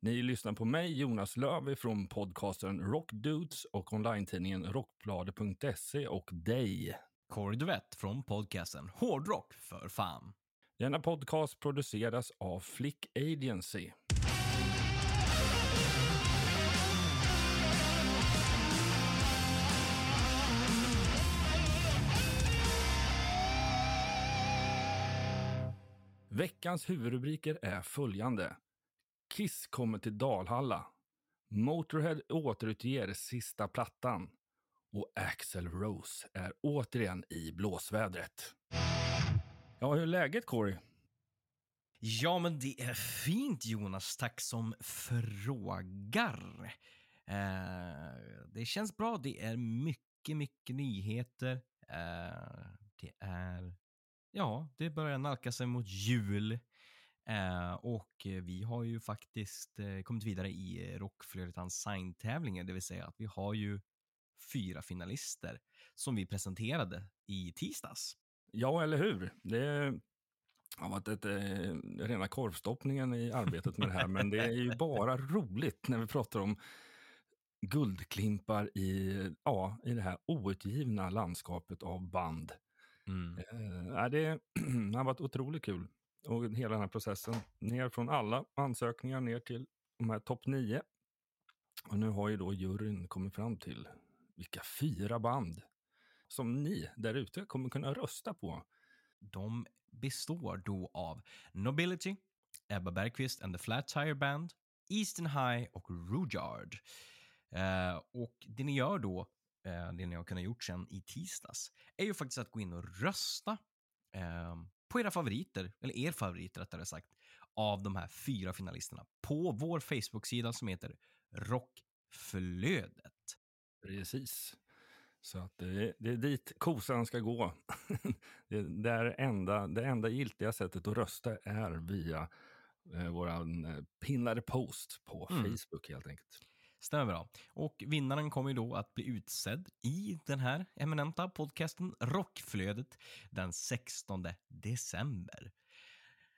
Ni lyssnar på mig, Jonas Löv från podcasten Rockdudes och online-tidningen rockbladet.se och dig. Corey Duvett från podcasten Hårdrock för fan. Denna podcast produceras av Flick Agency. Veckans huvudrubriker är följande. Kiss kommer till Dalhalla. Motorhead återutger sista plattan. Och Axel Rose är återigen i blåsvädret. Ja, hur är läget Corey? Ja, men det är fint Jonas. Tack som frågar. Eh, det känns bra. Det är mycket, mycket nyheter. Eh, det är... Ja, det börjar nalka sig mot jul. Eh, och vi har ju faktiskt eh, kommit vidare i Rockflödet Unsigned-tävlingen, det vill säga att vi har ju fyra finalister som vi presenterade i tisdags. Ja, eller hur? Det har varit ett, eh, rena korvstoppningen i arbetet med det här, men det är ju bara roligt när vi pratar om guldklimpar i, ja, i det här outgivna landskapet av band. Mm. Eh, det, det har varit otroligt kul. Och hela den här processen, ner från alla ansökningar ner till de här topp nio. Och nu har ju då juryn kommit fram till vilka fyra band som ni där ute kommer kunna rösta på. De består då av Nobility, Ebba Bergqvist and the Flat Tire Band, Eastern High och Rudyard. Eh, och det ni gör då, eh, det ni har kunnat gjort sen i tisdags, är ju faktiskt att gå in och rösta eh, på era favoriter, eller er favorit rättare sagt, av de här fyra finalisterna på vår Facebook-sida som heter Rockflödet. Precis. Så att det, det är dit kosan ska gå. det, där enda, det enda giltiga sättet att rösta är via eh, våran eh, pinnade post på Mm. Facebook helt enkelt. Stämmer bra. Och vinnaren kommer ju då att bli utsedd i den här eminenta podcasten Rockflödet den 16 december.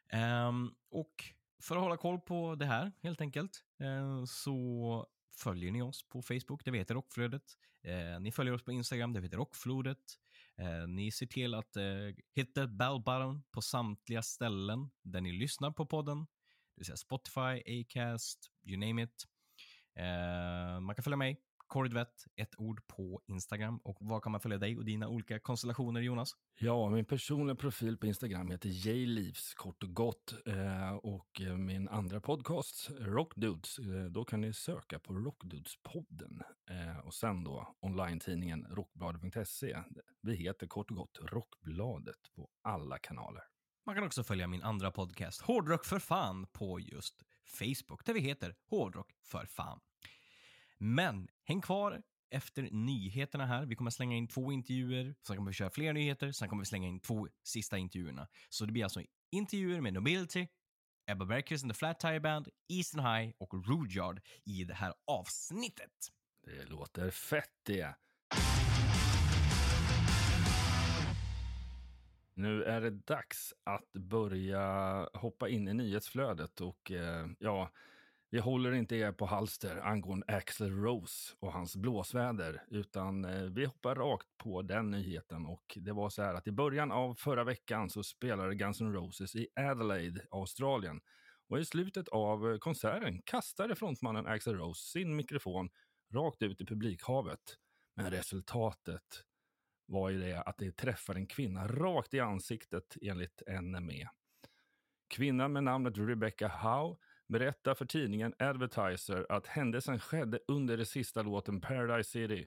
Ehm, och för att hålla koll på det här helt enkelt eh, så följer ni oss på Facebook, det heter Rockflödet. Eh, ni följer oss på Instagram, det heter Rockflodet. Eh, ni ser till att eh, hitta bell button på samtliga ställen där ni lyssnar på podden. Det vill säga Spotify, Acast, you name it. Eh, man kan följa mig, Kordvett, ett ord på Instagram. Och var kan man följa dig och dina olika konstellationer, Jonas? Ja, min personliga profil på Instagram heter Jleaves, kort och gott. Eh, och eh, min andra podcast, Rockdudes, eh, då kan ni söka på Rockdudespodden. Eh, och sen då online-tidningen rockbladet.se. Vi heter kort och gott Rockbladet på alla kanaler. Man kan också följa min andra podcast, Hårdrock för fan, på just Facebook, där vi heter Hårdrock för fan. Men häng kvar efter nyheterna här. Vi kommer slänga in två intervjuer, sen kommer vi köra fler nyheter, sen kommer vi slänga in två sista intervjuerna. Så det blir alltså intervjuer med Nobility, Ebba Bergqvist and the Flat Tire Band, Eastern High och Rudyard i det här avsnittet. Det låter fett det. Nu är det dags att börja hoppa in i nyhetsflödet och eh, ja, vi håller inte er på halster angående Axl Rose och hans blåsväder, utan eh, vi hoppar rakt på den nyheten och det var så här att i början av förra veckan så spelade Guns N' Roses i Adelaide, Australien och i slutet av eh, konserten kastade frontmannen Axl Rose sin mikrofon rakt ut i publikhavet. Men resultatet var ju det att det träffade en kvinna rakt i ansiktet enligt NME. Kvinnan med namnet Rebecca Howe berättar för tidningen Advertiser att händelsen skedde under det sista låten Paradise City.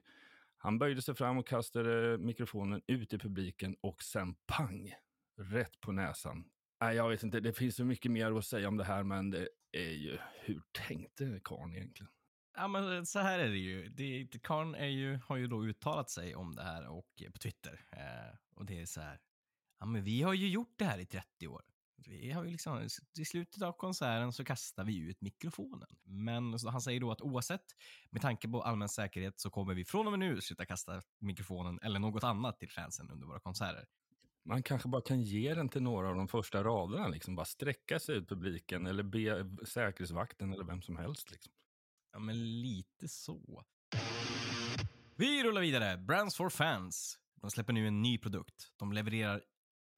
Han böjde sig fram och kastade mikrofonen ut i publiken och sen pang, rätt på näsan. Nej, jag vet inte, det finns så mycket mer att säga om det här, men det är ju, hur tänkte karln egentligen? Ja, men så här är det ju. Det, Karn är ju, har ju då uttalat sig om det här och, eh, på Twitter. Eh, och det är så här. Ja, men vi har ju gjort det här i 30 år. Vi har ju liksom, I slutet av konserten så kastar vi ut mikrofonen. Men han säger då att oavsett, med tanke på allmän säkerhet, så kommer vi från och med nu sluta kasta mikrofonen eller något annat till fansen under våra konserter. Man kanske bara kan ge den till några av de första raderna, liksom bara sträcka sig ut publiken eller be säkerhetsvakten eller vem som helst. Liksom. Ja, men lite så. Vi rullar vidare. Brands for fans. De släpper nu en ny produkt. De levererar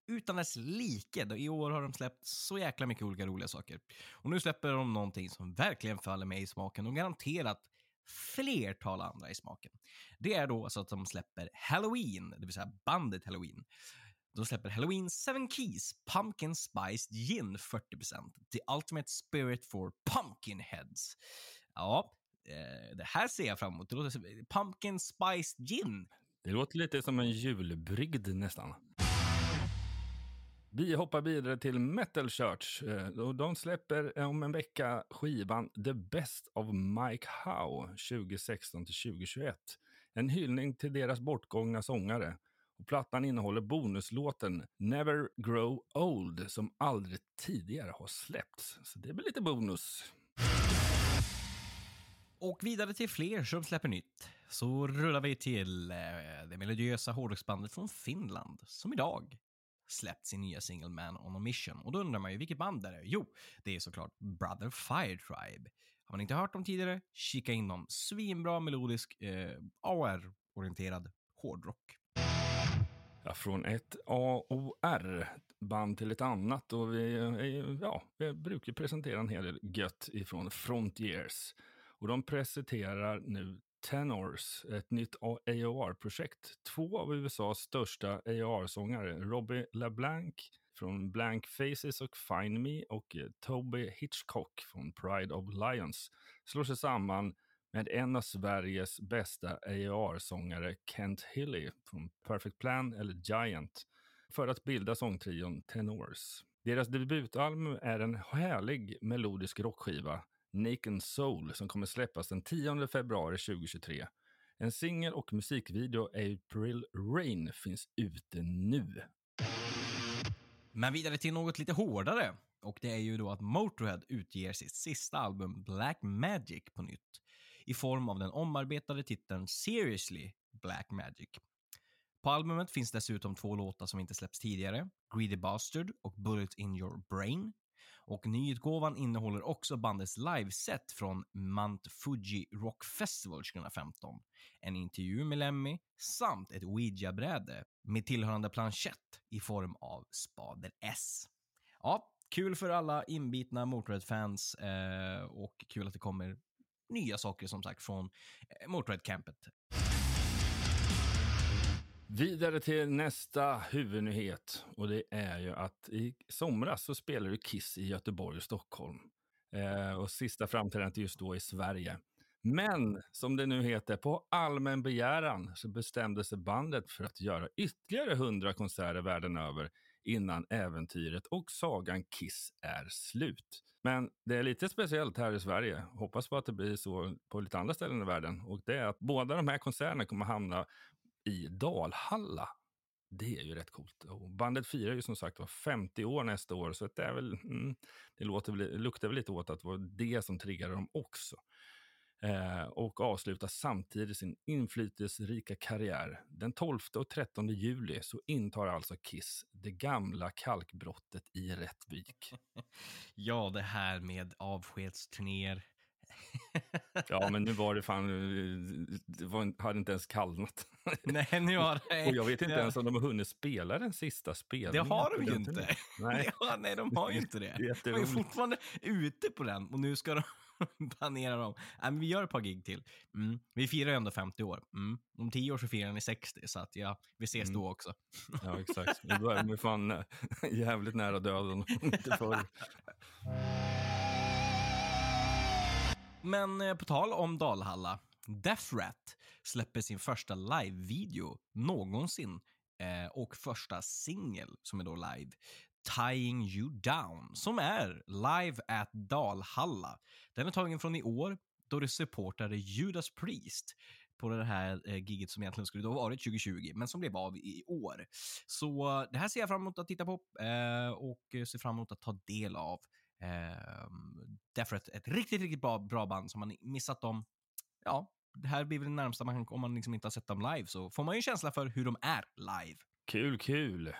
utan dess like. I år har de släppt så jäkla mycket olika roliga saker. Och nu släpper de någonting som verkligen faller mig i smaken och garanterat flertal andra i smaken. Det är då alltså att de släpper Halloween, det vill säga bandet Halloween. De släpper Halloween 7 Keys Pumpkin Spiced Gin 40%. The Ultimate Spirit for Pumpkin Heads. Ja, eh, det här ser jag fram emot. Det låter som Pumpkin Spiced Gin. Det låter lite som en julbrygd nästan. Vi hoppar vidare till Metal Church. Eh, de släpper eh, om en vecka skivan The Best of Mike Howe 2016 till 2021. En hyllning till deras bortgångna sångare. Och plattan innehåller bonuslåten Never Grow Old som aldrig tidigare har släppts. Så det blir lite bonus. Och vidare till fler som släpper nytt. Så rullar vi till eh, det melodiösa hårdrocksbandet från Finland som idag släppt sin nya singel Man on a Mission. Och då undrar man ju, vilket band det är? Jo, det är såklart Brother Fire Tribe. Har man inte hört dem tidigare, kika in dem. Svinbra melodisk, eh, AR-orienterad hårdrock. Ja, från ett AOR-band till ett annat. Och vi, eh, ja, vi brukar presentera en hel del gött ifrån Frontiers. Och de presenterar nu Tenors, ett nytt AOR-projekt. Två av USAs största AOR-sångare, Robbie LeBlanc från Blank Faces och Find Me och eh, Toby Hitchcock från Pride of Lions slår sig samman med en av Sveriges bästa AOR-sångare, Kent Hilly från Perfect Plan eller Giant, för att bilda sångtrion Tenors. Deras debutalbum är en härlig melodisk rockskiva Naked Soul som kommer släppas den 10 februari 2023. En singel och musikvideo, April Rain, finns ute nu. Men vidare till något lite hårdare. Och det är ju då att Motörhead utger sitt sista album Black Magic på nytt i form av den omarbetade titeln Seriously Black Magic. På albumet finns dessutom två låtar som inte släppts tidigare, Greedy Bastard och Bullet in your brain, och nyutgåvan innehåller också bandets liveset från Mount Fuji Rock Festival 2015, en intervju med Lemmy samt ett Ouija-bräde med tillhörande planchett i form av spader S. Ja, kul för alla inbitna Motörhead-fans eh, och kul att det kommer nya saker som sagt från eh, Motörhead-campet. Vidare till nästa huvudnyhet och det är ju att i somras så spelade Kiss i Göteborg och Stockholm. Eh, och sista framträdandet just då i Sverige. Men som det nu heter, på allmän begäran så bestämde sig bandet för att göra ytterligare hundra konserter världen över innan äventyret och sagan Kiss är slut. Men det är lite speciellt här i Sverige. Hoppas på att det blir så på lite andra ställen i världen. Och det är att båda de här konserterna kommer hamna i Dalhalla. Det är ju rätt coolt. Och bandet firar ju som sagt var 50 år nästa år, så det, är väl, mm, det, låter luktar väl lite åt att det var det som triggade dem också. Eh, och avslutar samtidigt sin inflytelserika karriär. Den 12 och 13 juli så intar alltså Kiss det gamla kalkbrottet i Rättvik. ja, det här med avskedsturnéer ja, men nu var det fan, det var, hade inte ens kallnat. Nej, nu har det. Och jag vet inte ja. ens om de har hunnit spela den sista spelningen. Det har de ju inte. Nej. Ja, nej, de har ju inte det. De är fortfarande ute på den och nu ska de planera dem. Nej, men vi gör ett par gig till. Mm. Vi firar ju ändå 50 år. Mm. Om 10 år så firar ni 60, så att ja, vi ses mm. då också. ja, exakt. Vi börjar med fan jävligt nära döden, inte förr. Men eh, på tal om Dalhalla, Death Rat släpper sin första live-video någonsin eh, och första singel som är då live. Tying You Down, som är live at Dalhalla. Den är tagen från i år. då det supportade Judas Priest på det här eh, giget som egentligen skulle då varit 2020, men som blev av i år. Så det här ser jag fram emot att titta på eh, och eh, ser fram emot att ta del av. Eh, därför att ett riktigt, riktigt bra, bra band som man missat dem, ja, det här blir väl det närmsta man kan, om man liksom inte har sett dem live, så får man ju en känsla för hur de är live. Kul, kul.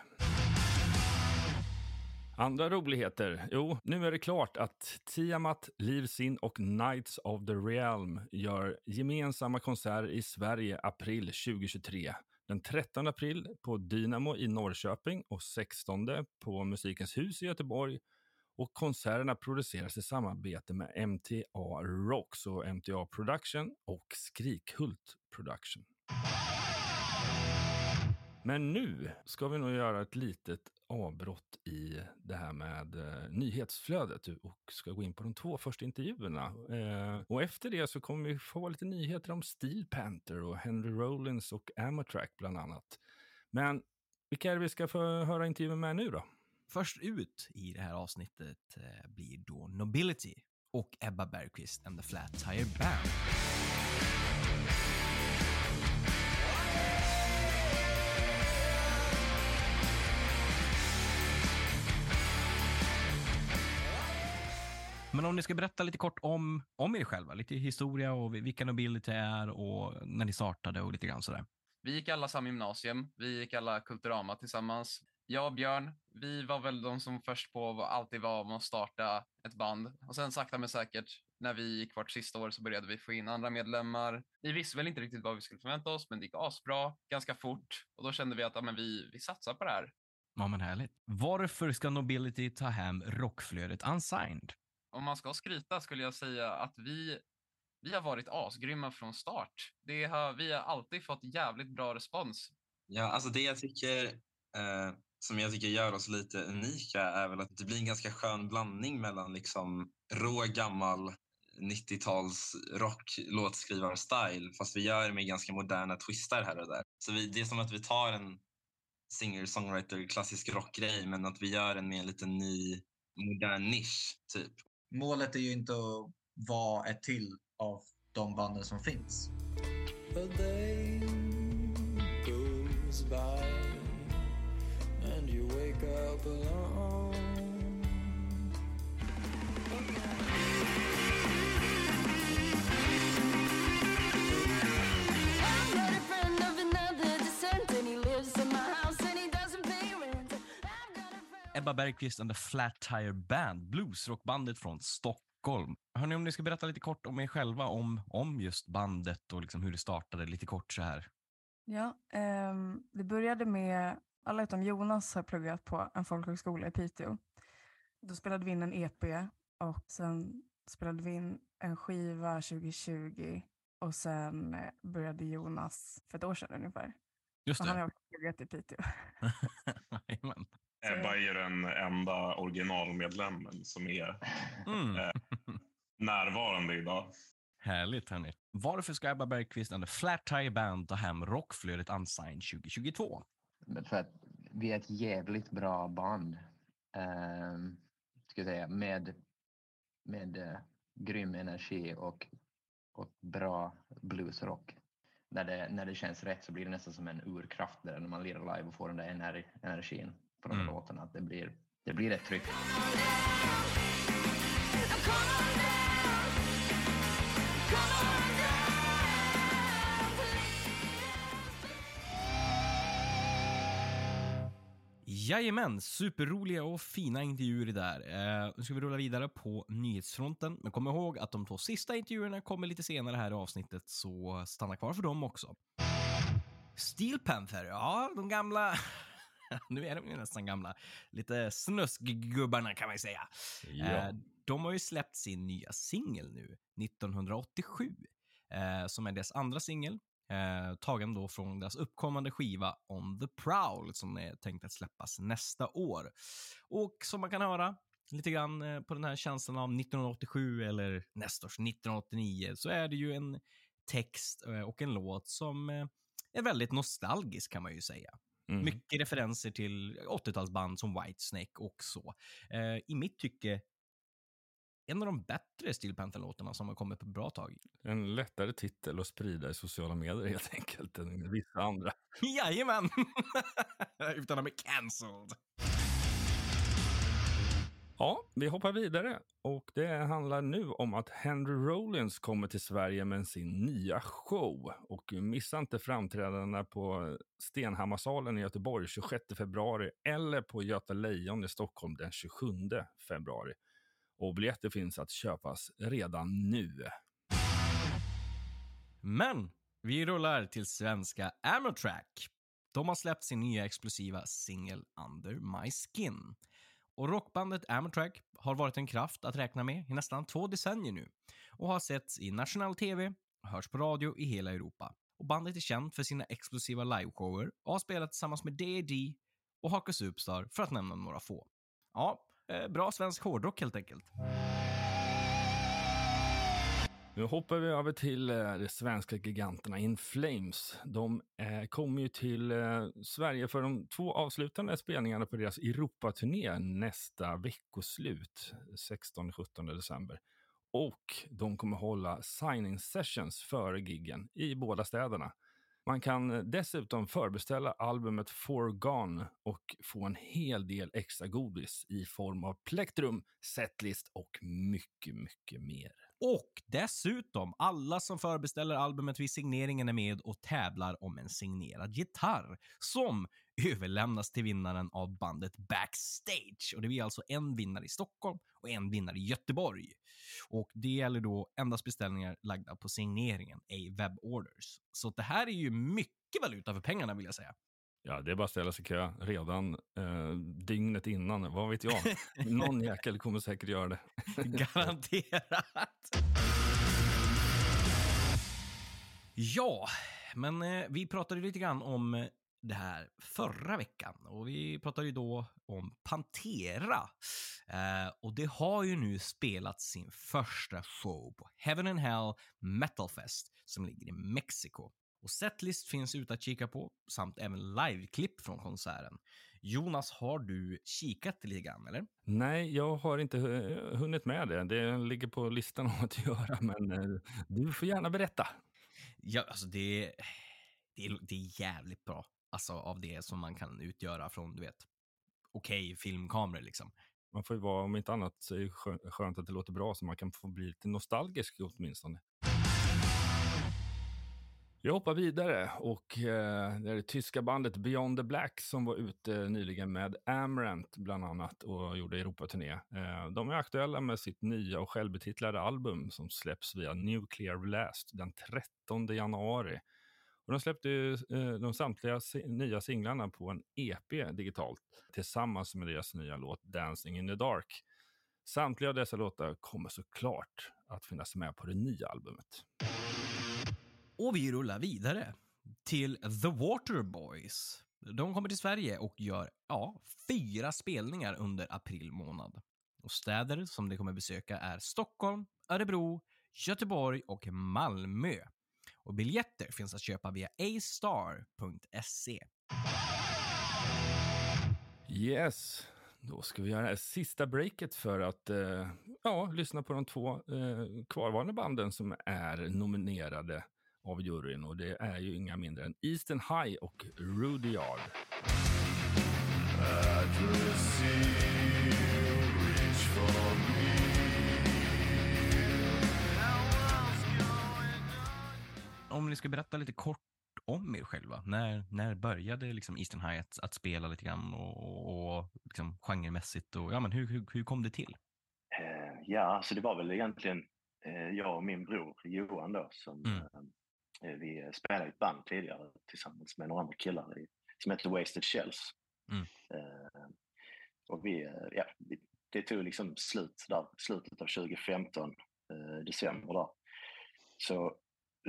Andra roligheter? Jo, nu är det klart att Tiamat, Livsin och Knights of the Realm gör gemensamma konserter i Sverige april 2023. Den 13 april på Dynamo i Norrköping och 16 på Musikens hus i Göteborg. Och konserterna produceras i samarbete med MTA Rocks och MTA Production och Skrikhult Production. Men nu ska vi nog göra ett litet avbrott i det här med eh, nyhetsflödet och ska gå in på de två första intervjuerna. Eh, och efter det så kommer vi få lite nyheter om Steel Panther och Henry Rollins och Amatrack bland annat. Men vilka är det vi ska få höra intervjuer med nu då? Först ut i det här avsnittet eh, blir då Nobility och Ebba Bergqvist and the Flat Tire Band. Men om ni ska berätta lite kort om, om er själva, lite historia och vilka Nobility är och när ni startade och lite grann sådär. Vi gick alla samma gymnasium. Vi gick alla Kulturama tillsammans. Jag och Björn, vi var väl de som först på alltid var med att starta ett band. Och sen sakta men säkert, när vi gick vårt sista år så började vi få in andra medlemmar. Vi visste väl inte riktigt vad vi skulle förvänta oss, men det gick asbra ganska fort. Och då kände vi att ja, men vi, vi satsar på det här. Ja, men härligt. Varför ska Nobility ta hem rockflödet unsigned? Om man ska skryta skulle jag säga att vi, vi har varit asgrymma från start. Det har, vi har alltid fått jävligt bra respons. Ja, alltså det jag tycker eh, som jag tycker gör oss lite unika är väl att det blir en ganska skön blandning mellan liksom rå gammal 90-tals rock-låtskrivar-style fast vi gör det med ganska moderna twistar här och där. Så vi, det är som att vi tar en singer-songwriter klassisk rockgrej men att vi gör den med en liten ny modern nisch typ. Målet är ju inte att vara ett till av de banden som finns wake up alone. I'm not a friend of another descent, and he lives in my house and he doesn't pay rent. Ebba Bergqvist and the Flat Tire Band, bluesrockbandet från Stockholm. Hörni, om ni ska berätta lite kort om er själva, om, om just bandet och liksom hur det startade, lite kort så här. Ja, ehm, det började med, alla utom Jonas har pluggat på en folkhögskola i Piteå. Då spelade vi in en EP och sen spelade vi in en skiva 2020 och sen eh, började Jonas för ett år sedan ungefär. Just Och han har också pluggat i Piteå. Ebba är ju den enda originalmedlemmen som är mm. eh, närvarande idag. Härligt, hörni. Varför ska Ebba Bergqvist and the Flat Tire Band ta hem rockflödet unsigned 2022? Men För att vi är ett jävligt bra band. Um, ska jag säga, med med uh, grym energi och, och bra bluesrock. När det, när det känns rätt så blir det nästan som en urkraft där när man lirar live och får den där ener, energin på de Mm. låtarna. Att det blir, det blir ett tryck. Jajamän, superroliga och fina intervjuer där. Eh, nu ska vi rulla vidare på nyhetsfronten, men kom ihåg att de två sista intervjuerna kommer lite senare här i avsnittet, så stanna kvar för dem också. Steel Panther, ja, de gamla... nu är de ju nästan gamla. Lite snuskgubbarna kan man ju säga. Ja. Eh, de har ju släppt sin nya singel nu, 1987, eh, som är deras andra singel. Eh, tagen då från deras uppkommande skiva On the Prowl som är tänkt att släppas nästa år. Och som man kan höra lite grann eh, på den här känslan av 1987 eller nästa års 1989 så är det ju en text eh, och en låt som eh, är väldigt nostalgisk kan man ju säga. Mm. Mycket referenser till 80-talsband som Whitesnake och så. Eh, I mitt tycke en av de bättre Steel Panther-låtarna som har kommit på ett bra tag. En lättare titel att sprida i sociala medier helt enkelt än vissa andra. Jajamän! Utan att bli cancelled. Ja, vi hoppar vidare och det handlar nu om att Henry Rollins kommer till Sverige med sin nya show. Och missa inte framträdandena på Stenhammarsalen i Göteborg 26 februari eller på Göta Lejon i Stockholm den 27 februari. Och biljetter finns att köpas redan nu. Men vi rullar till svenska Amotrack. De har släppt sin nya explosiva singel Under My Skin. Och rockbandet Amotrack har varit en kraft att räkna med i nästan två decennier nu och har setts i nationell tv och hörs på radio i hela Europa. Och bandet är känt för sina explosiva liveshower och har spelat tillsammans med D.D. och Haka Superstar för att nämna några få. Ja, Eh, bra svensk hårdrock helt enkelt. Nu hoppar vi över till eh, de svenska giganterna In Flames. De kom kommer ju till Sverige för de två avslutande spelningarna på deras Europaturné nästa veckoslut, 16-17 december. Och de kommer hålla signing sessions före giggen i båda städerna. Man kan dessutom förbeställa albumet Forgone och få en hel del extra godis i form av plektrum, setlist och mycket, mycket mer. Och dessutom, alla som förbeställer albumet vid signeringen är med och tävlar om en signerad gitarr som överlämnas till vinnaren av bandet Backstage. Och det blir alltså en vinnare i Stockholm och en vinnare i Göteborg. Och det gäller då endast beställningar lagda på signeringen, ej webborders. Så det här är ju mycket valuta för pengarna vill jag säga. Ja, det är bara att ställa sig i kö redan eh, dygnet innan. Vad vet jag? Någon jäkel kommer säkert göra det. Garanterat. Ja, men eh, vi pratade lite grann om eh, det här förra veckan och vi pratade ju då om Pantera. Eh, och det har ju nu spelat sin första show på Heaven and Hell Metal Fest som ligger i Mexiko. Och setlist finns ute att kika på samt även liveklipp från konserten. Jonas, har du kikat lite grann eller? Nej, jag har inte hunnit med det. Det ligger på listan om att göra, men eh, du får gärna berätta. Ja, alltså det, det, det är jävligt bra. Alltså av det som man kan utgöra från, du vet, okej filmkameror liksom. Man får ju vara, om inte annat, så är det skönt att det låter bra så man kan få bli lite nostalgisk åtminstone. Jag hoppar vidare och eh, det är det tyska bandet Beyond the Black som var ute nyligen med Amarant bland annat och gjorde Europaturné. Eh, de är aktuella med sitt nya och självbetitlade album som släpps via Nuclear Blast den 13 januari. Och de släppte ju, eh, de samtliga nya singlarna på en EP digitalt tillsammans med deras nya låt Dancing in the Dark. Samtliga av dessa låtar kommer såklart att finnas med på det nya albumet. Och vi rullar vidare till The Waterboys. De kommer till Sverige och gör, ja, fyra spelningar under april månad. Och städer som de kommer besöka är Stockholm, Örebro, Göteborg och Malmö. Och biljetter finns att köpa via astar.se. Yes, då ska vi göra det här sista breaket för att eh, ja, lyssna på de två eh, kvarvarande banden som är nominerade av juryn. Och det är ju inga mindre än Eastern High och Rudyard. Ni ska berätta lite kort om er själva. När, när började liksom Eastern High att, att spela lite grann och, och, och liksom genremässigt? Och, ja, men hur, hur, hur kom det till? Eh, ja, så det var väl egentligen eh, jag och min bror Johan då som Mm. eh, vi spelade i ett band tidigare tillsammans med några andra killar i, som hette Wasted Shells. Mm. Och vi, ja, vi, det tog liksom slut där, slutet av 2015, eh, december där. Så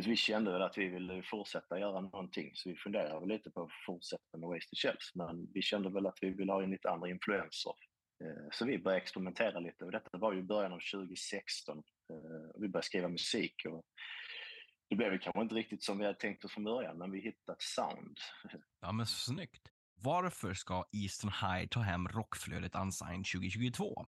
vi kände väl att vi ville fortsätta göra någonting, så vi funderade väl lite på att fortsätta med Wasted Shells, men vi kände väl att vi ville ha in lite andra influenser. Eh, Så vi började experimentera lite och detta var ju början av 2016. Eh, Vi började skriva musik och det blev kanske inte riktigt som vi hade tänkt oss från början, men vi hittade ett sound. Ja, men snyggt. Varför ska Eastern High ta hem rockflödet Unsigned 2022?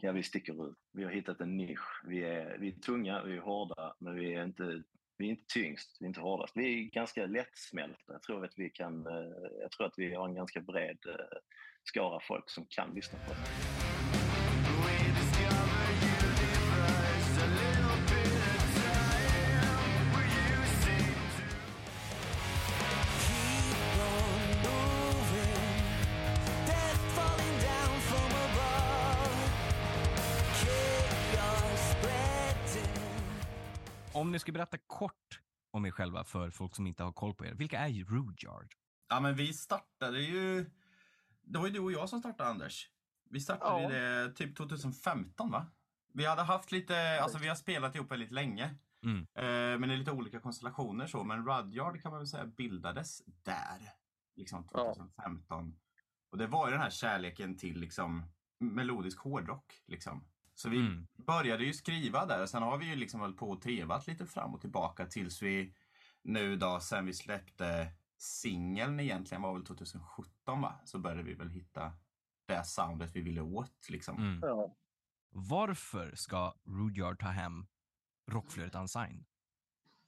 ja, vi sticker ut. Vi har hittat en nisch. Vi är, vi är tunga, vi är hårda, men vi är inte, vi är inte tyngst, vi är inte hårdast. Vi är ganska lättsmälta. Jag tror att vi kan, eh, jag tror att vi har en ganska bred eh, skara folk som kan lyssna på oss. Om ni ska berätta kort om er själva för folk som inte har koll på er. Vilka är Rudyard? Ja, men vi startade ju... Det var ju du och jag som startade, Anders. Vi startade Ja. det typ 2015, va? Vi hade haft lite... Alltså, vi har spelat ihop väldigt länge. Mm. Eh, men i lite olika konstellationer så. Men Rudyard kan man väl säga bildades där. Liksom 2015. Och det var ju den här kärleken till liksom melodisk hårdrock. Liksom. Så vi Mm. började ju skriva där. Sen har vi ju liksom hållit på och trevat lite fram och tillbaka tills vi nu då, sen vi släppte singeln egentligen var väl 2017 va? Så började vi väl hitta det soundet vi ville åt liksom. Mm. Varför ska Rudyard ta hem rockflödet unsigned?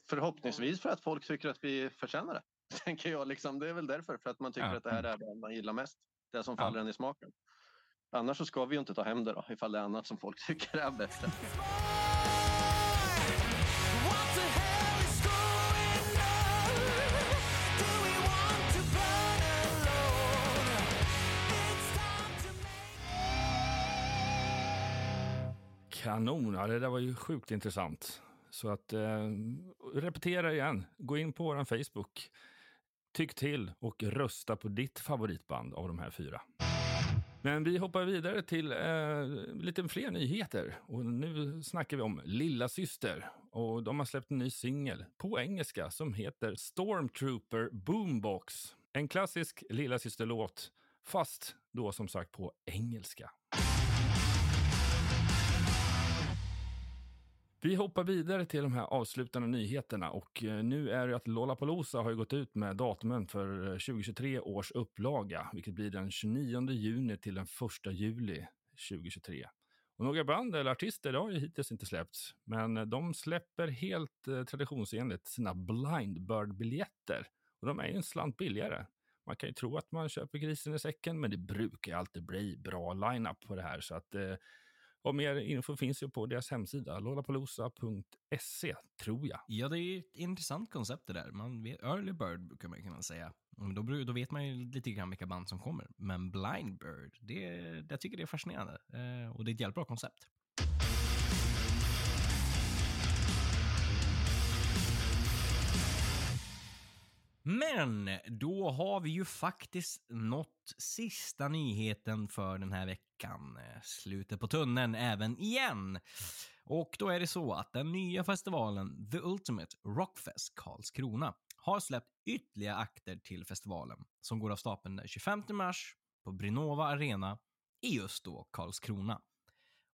Förhoppningsvis för att folk tycker att vi förtjänar det. Tänker jag. Liksom, det är väl därför. För att man tycker Ja. att det här är det man gillar mest. Det som Ja. faller en i smaken. Annars så ska vi ju inte ta hem det då, ifall det är annat som folk tycker är bättre. Kanon, ja, det där var ju sjukt intressant. Så att eh, repetera igen, gå in på vår Facebook, tyck till och rösta på ditt favoritband av de här fyra. Men vi hoppar vidare till eh, lite fler nyheter. Och nu snackar vi om Lilla Syster. Och de har släppt en ny singel på engelska som heter Stormtrooper Boombox. En klassisk Lilla Syster-låt, fast då som sagt på engelska. Vi hoppar vidare till de här avslutande nyheterna och eh, nu är det att Lollapalooza har ju gått ut med datumen för eh, 2023 års upplaga, vilket blir den 29 juni till den 1 juli 2023. Och några band eller artister har ju hittills inte släppts, men eh, de släpper helt eh, traditionsenligt sina Blindbird-biljetter. Och de är ju en slant billigare. Man kan ju tro att man köper grisen i säcken, men det brukar alltid bli bra line-up på det här. Så att eh, och mer info finns ju på deras hemsida, lollapalooza.se, tror jag. Ja, det är ju ett intressant koncept det där. Man vet, early bird brukar man kunna säga. Då, då vet man ju lite grann vilka band som kommer. Men blind bird, det, jag tycker det är fascinerande. Eh, och det är ett jävligt bra koncept. Men då har vi ju faktiskt nått sista nyheten för den här veckan. Eh, slutet på tunneln även igen. Och då är det så att den nya festivalen The Ultimate Rockfest Karlskrona har släppt ytterligare akter till festivalen som går av stapeln den 25 mars på Brinova Arena i just då Karlskrona.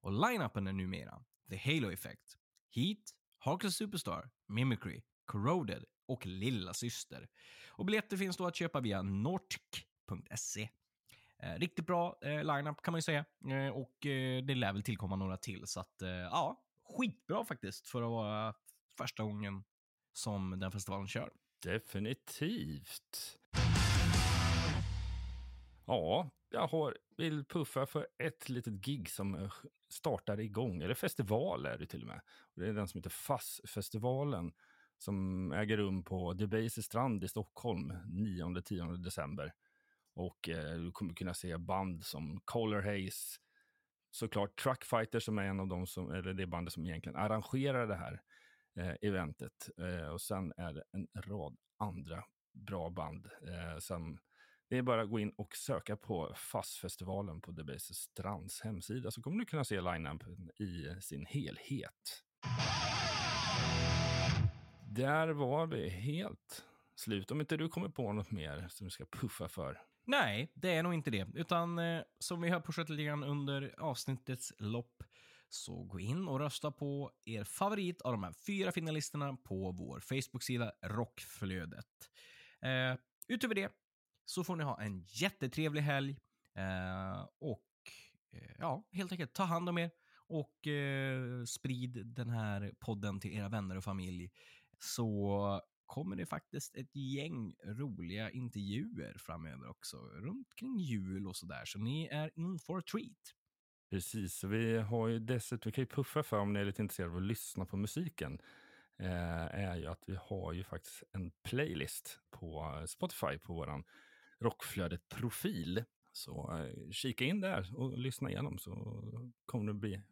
Och line-upen är numera The Halo Effect, Heat, Harkless Superstar, Mimicry, Corroded och Lilla Syster. Och biljetter finns då att köpa via nortk.se. Eh, riktigt bra eh, line-up kan man ju säga. Eh, och eh, det lär väl tillkomma några till. Så att, eh, ja, skitbra faktiskt för att vara första gången som den festivalen kör. Definitivt. Ja, jag har, vill puffa för ett litet gig som eh, startar igång, eller festival är det till och med. Det är den som heter Fassfestivalen som äger rum på Debaser strand i Stockholm 9-10 december. Och eh, du kommer kunna se band som Color Haze, såklart Truckfighter som är en av de som, eller det bandet som egentligen arrangerar det här eh, eventet. Eh, och sen är det en rad andra bra band eh, sen, det är bara att gå in och söka på FASS-festivalen på Debaser Strands hemsida så kommer du kunna se line-upen i sin helhet. Där var vi helt slut. Om inte du kommer på något mer som du ska puffa för. Nej, det är nog inte det. Utan eh, som vi har pushat lite grann under avsnittets lopp så gå in och rösta på er favorit av de här fyra finalisterna på vår Facebook-sida Rockflödet. Eh, utöver det så får ni ha en jättetrevlig helg eh, och eh, ja, helt enkelt ta hand om er och eh, sprid den här podden till era vänner och familj så kommer det faktiskt ett gäng roliga intervjuer framöver också, runt kring jul och sådär. Så ni är in for a treat. Precis, vi har ju dessutom, vi kan ju puffa för om ni är lite intresserade av att lyssna på musiken, eh, är ju att vi har ju faktiskt en playlist på Spotify på våran Rockflödet-profil. Så eh, kika in där och lyssna igenom så kommer det bli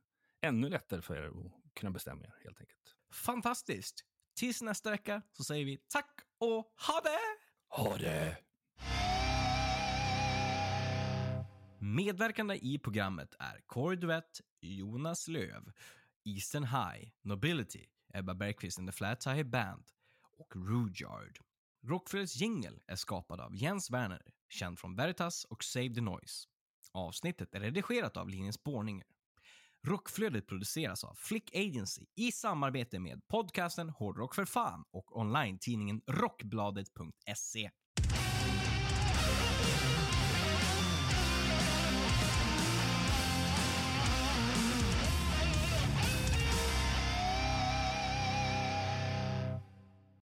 ännu lättare för er att kunna bestämma er helt enkelt. Fantastiskt! Tills nästa vecka så säger vi tack och ha det! Ha det! Medverkande i programmet är Corey Duett, Jonas Löv, Eastern High, Nobility, Ebba Bergqvist and the Flat Tire Band och Rudyard. Rockflödets jingel är skapad av Jens Werner, känd från Veritas och Save the Noise. Avsnittet är redigerat av Linus Borninger. Rockflödet produceras av Flick Agency i samarbete med podcasten Hårdrock för fan och online-tidningen rockbladet.se.